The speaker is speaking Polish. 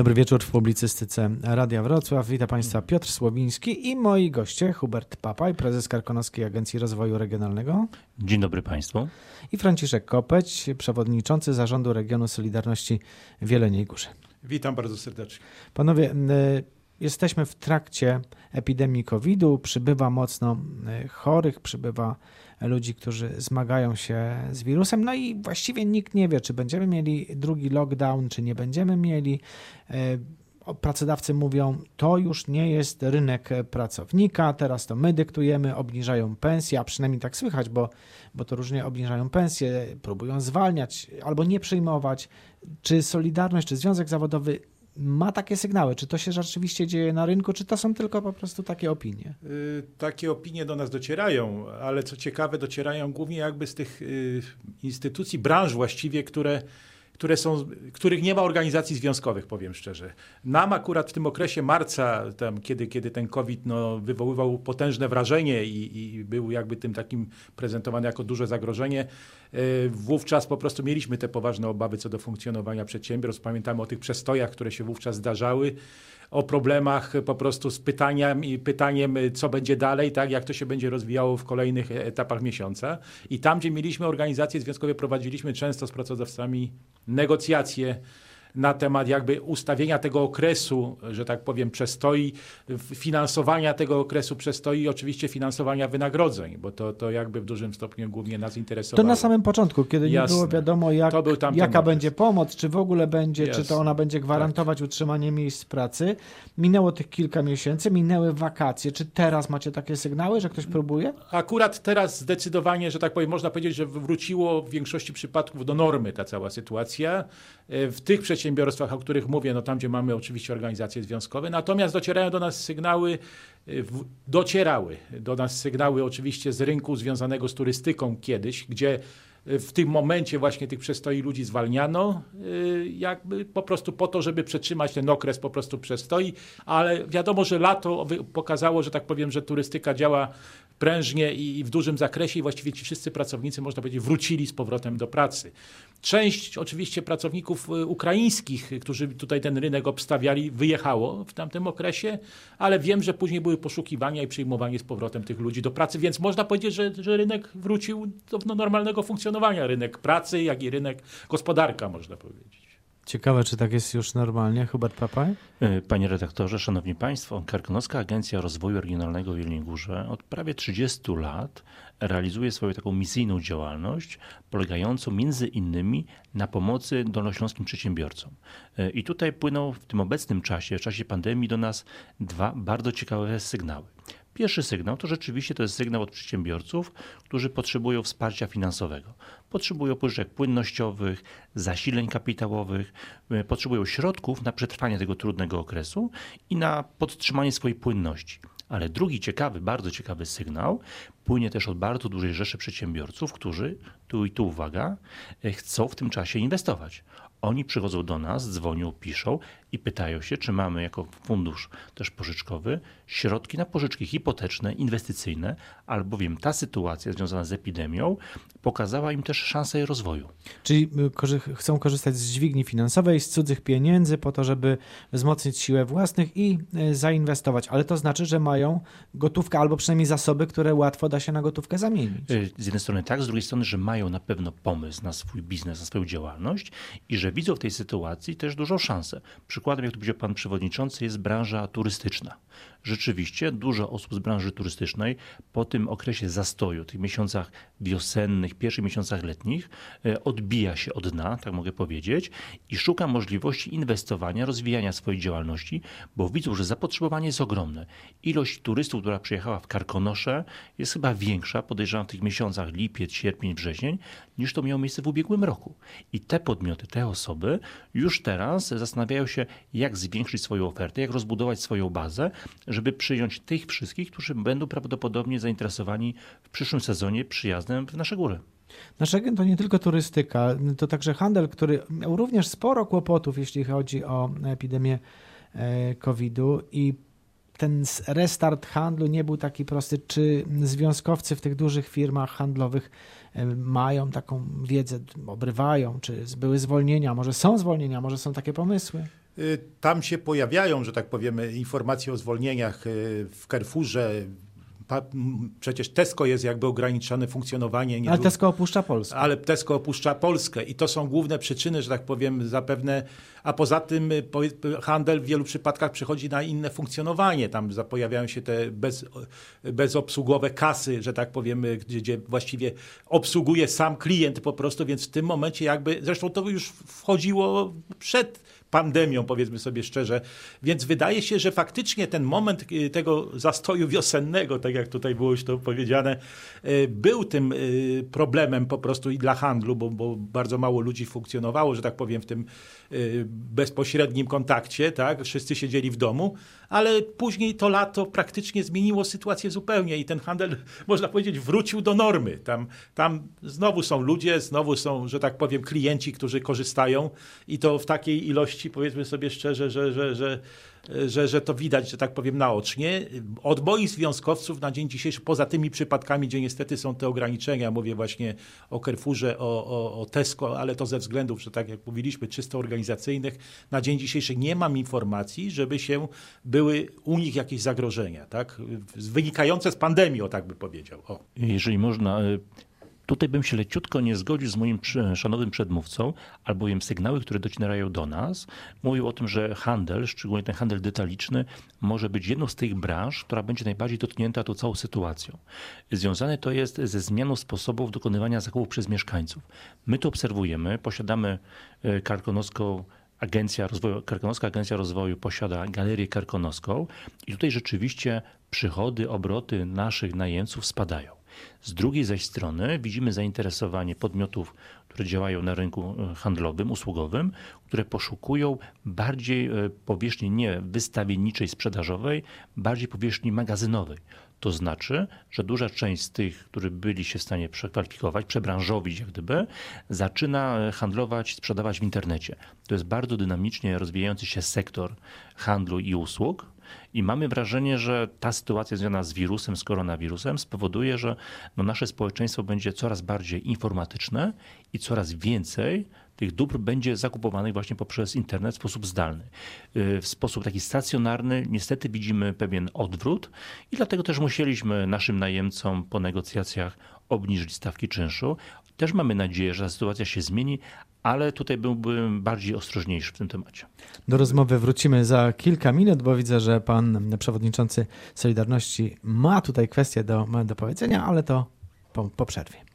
Dobry wieczór w publicystyce Radia Wrocław. Witam Państwa Piotr Słowiński i moi goście Hubert Papaj, prezes Karkonoskiej Agencji Rozwoju Regionalnego. Dzień dobry Państwu. I Franciszek Kopeć, przewodniczący Zarządu Regionu Solidarności w Jeleniej Górze. Witam bardzo serdecznie. Panowie, jesteśmy w trakcie epidemii COVID-u, przybywa mocno chorych, przybywa ludzi, którzy zmagają się z wirusem. No i właściwie nikt nie wie, czy będziemy mieli drugi lockdown, czy nie będziemy mieli. E, pracodawcy mówią, to już nie jest rynek pracownika, teraz to my dyktujemy, obniżają pensje, a przynajmniej tak słychać, bo, bo to różnie obniżają pensje, próbują zwalniać albo nie przyjmować. Czy Solidarność, czy Związek Zawodowy ma takie sygnały? Czy to się rzeczywiście dzieje na rynku, czy to są tylko po prostu takie opinie? Y, takie opinie do nas docierają, ale co ciekawe, docierają głównie jakby z tych y, instytucji, branż właściwie, które które są, których nie ma organizacji związkowych, powiem szczerze. Nam akurat w tym okresie marca, tam, kiedy, kiedy ten COVID no, wywoływał potężne wrażenie i, i był jakby tym takim prezentowany jako duże zagrożenie, yy, wówczas po prostu mieliśmy te poważne obawy co do funkcjonowania przedsiębiorstw. Pamiętamy o tych przestojach, które się wówczas zdarzały o problemach po prostu z pytaniem, pytaniem, co będzie dalej, tak, jak to się będzie rozwijało w kolejnych etapach miesiąca. I tam, gdzie mieliśmy organizacje związkowe, prowadziliśmy często z pracodawcami negocjacje na temat jakby ustawienia tego okresu, że tak powiem, przestoi, finansowania tego okresu przestoi i oczywiście finansowania wynagrodzeń, bo to, to jakby w dużym stopniu głównie nas interesowało. To na samym początku, kiedy Jasne. nie było wiadomo, jak, jaka będzie pomoc, czy w ogóle będzie, Jasne. czy to ona będzie gwarantować tak. utrzymanie miejsc pracy. Minęło tych kilka miesięcy, minęły wakacje. Czy teraz macie takie sygnały, że ktoś próbuje? Akurat teraz zdecydowanie, że tak powiem, można powiedzieć, że wróciło w większości przypadków do normy ta cała sytuacja. W tych przedsiębiorstwach, o których mówię, no tam, gdzie mamy oczywiście organizacje związkowe. Natomiast docierają do nas sygnały, y, docierały do nas sygnały oczywiście z rynku związanego z turystyką kiedyś, gdzie y, w tym momencie właśnie tych przestoi ludzi zwalniano, y, jakby po prostu po to, żeby przetrzymać ten okres po prostu przestoi, ale wiadomo, że lato pokazało, że tak powiem, że turystyka działa prężnie i w dużym zakresie i właściwie ci wszyscy pracownicy, można powiedzieć, wrócili z powrotem do pracy. Część oczywiście pracowników y, ukraińskich, którzy tutaj ten rynek obstawiali, wyjechało w tamtym okresie, ale wiem, że później były poszukiwania i przyjmowanie z powrotem tych ludzi do pracy, więc można powiedzieć, że, że rynek wrócił do normalnego funkcjonowania. Rynek pracy, jak i rynek gospodarka, można powiedzieć. Ciekawe, czy tak jest już normalnie. Hubert Papaj? E, panie redaktorze, szanowni państwo, Karkonoska Agencja Rozwoju Regionalnego w Jeleniej Górze od prawie 30 lat realizuje swoją taką misyjną działalność, polegającą między innymi na pomocy dolnośląskim przedsiębiorcom. E, I tutaj płyną w tym obecnym czasie, w czasie pandemii do nas dwa bardzo ciekawe sygnały. Pierwszy sygnał to rzeczywiście to jest sygnał od przedsiębiorców, którzy potrzebują wsparcia finansowego. Potrzebują pożyczek płynnościowych, zasileń kapitałowych, e, potrzebują środków na przetrwanie tego trudnego okresu i na podtrzymanie swojej płynności. Ale drugi ciekawy, bardzo ciekawy sygnał płynie też od bardzo dużej rzeszy przedsiębiorców, którzy, tu i tu uwaga, e, chcą w tym czasie inwestować. Oni przychodzą do nas, dzwonią, piszą i pytają się, czy mamy jako fundusz też pożyczkowy środki na pożyczki hipoteczne, inwestycyjne, albowiem ta sytuacja związana z epidemią pokazała im też szansę rozwoju. Czyli y, chcą korzystać z dźwigni finansowej, z cudzych pieniędzy po to, żeby wzmocnić siłę własnych i y, zainwestować, ale to znaczy, że mają gotówkę albo przynajmniej zasoby, które łatwo da się na gotówkę zamienić. Y, z jednej strony tak, z drugiej strony, że mają na pewno pomysł na swój biznes, na swoją działalność i że widzą w tej sytuacji też dużą szansę. Przykładem, jak tu powiedział pan przewodniczący, jest branża turystyczna. Rzeczywiście dużo osób z branży turystycznej po tym okresie zastoju, tych miesiącach wiosennych, pierwszych miesiącach letnich, e, odbija się od dna, tak mogę powiedzieć, i szuka możliwości inwestowania, rozwijania swojej działalności, bo widzą, że zapotrzebowanie jest ogromne. Ilość turystów, która przyjechała w Karkonosze, jest chyba większa, podejrzewam, w tych miesiącach lipiec, sierpień, wrzesień, niż to miało miejsce w ubiegłym roku. I te podmioty, te osoby już teraz zastanawiają się, jak zwiększyć swoją ofertę, jak rozbudować swoją bazę, żeby przyjąć tych wszystkich, którzy będą prawdopodobnie zainteresowani w przyszłym sezonie przyjazdem w nasze góry. Nasz agent to nie tylko turystyka, to także handel, który miał również sporo kłopotów, jeśli chodzi o epidemię e, COVID-u i ten restart handlu nie był taki prosty. Czy związkowcy w tych dużych firmach handlowych mają taką wiedzę, obrywają, czy były zwolnienia, może są zwolnienia, może są takie pomysły? y, tam się pojawiają, że tak powiemy, informacje o zwolnieniach y, w Carrefourze. Pa- Przecież Tesco jest jakby ograniczone funkcjonowanie. Ale niedługo- Tesco opuszcza Polskę. ale Tesco opuszcza Polskę i to są główne przyczyny, że tak powiem, zapewne, a poza tym y, powie- handel w wielu przypadkach przechodzi na inne funkcjonowanie. Tam pojawiają się te bez, bezobsługowe kasy, że tak powiem, y, gdzie, gdzie właściwie obsługuje sam klient po prostu, więc w tym momencie jakby, zresztą to już wchodziło przed pandemią, powiedzmy sobie szczerze, więc wydaje się, że faktycznie ten moment y, tego zastoju wiosennego, tak jak tutaj było już to powiedziane, y, był tym y, problemem po prostu i dla handlu, bo, bo bardzo mało ludzi funkcjonowało, że tak powiem, w tym bezpośrednim kontakcie, tak? Wszyscy siedzieli w domu, ale później to lato praktycznie zmieniło sytuację zupełnie i ten handel, można powiedzieć, wrócił do normy. Tam, tam znowu są ludzie, znowu są, że tak powiem, klienci, którzy korzystają i to w takiej ilości, powiedzmy sobie szczerze, że, że, że, że, że to widać, że tak powiem, naocznie. Od moich związkowców na dzień dzisiejszy, poza tymi przypadkami, gdzie niestety są te ograniczenia, mówię właśnie o Carrefourze, o, o, o Tesco, ale to ze względów, że tak jak mówiliśmy, czysto organizacyjnych, na dzień dzisiejszy nie mam informacji, żeby się były u nich jakieś zagrożenia, tak? Wynikające z pandemii, o tak by powiedział. O. Jeżeli można, y, tutaj bym się leciutko nie zgodził z moim szanownym przedmówcą, albowiem sygnały, które docierają do nas, mówią o tym, że handel, szczególnie ten handel detaliczny, może być jedną z tych branż, która będzie najbardziej dotknięta tą całą sytuacją. Związane to jest ze zmianą sposobów dokonywania zakupów przez mieszkańców. My to obserwujemy, posiadamy y, karkonoską Agencja Rozwoju, Karkonoska Agencja Rozwoju posiada galerię karkonoską i tutaj rzeczywiście przychody, obroty naszych najemców spadają. Z drugiej zaś strony widzimy zainteresowanie podmiotów, które działają na rynku e, handlowym, usługowym, które poszukują bardziej e, powierzchni nie wystawienniczej, sprzedażowej, bardziej powierzchni magazynowej. To znaczy, że duża część z tych, którzy byli się w stanie przekwalifikować, przebranżowić jak gdyby, zaczyna e, handlować, sprzedawać w internecie. To jest bardzo dynamicznie rozwijający się sektor handlu i usług. I mamy wrażenie, że ta sytuacja związana z wirusem, z koronawirusem spowoduje, że no nasze społeczeństwo będzie coraz bardziej informatyczne i coraz więcej tych dóbr będzie zakupowanych właśnie poprzez internet w sposób zdalny. Yy, W sposób taki stacjonarny niestety widzimy pewien odwrót i dlatego też musieliśmy naszym najemcom po negocjacjach obniżyć stawki czynszu. Też mamy nadzieję, że ta sytuacja się zmieni, ale tutaj byłbym bardziej ostrożniejszy w tym temacie. Do rozmowy wrócimy za kilka minut, bo widzę, że pan przewodniczący Solidarności ma tutaj kwestię do, do powiedzenia, ale to po, po przerwie.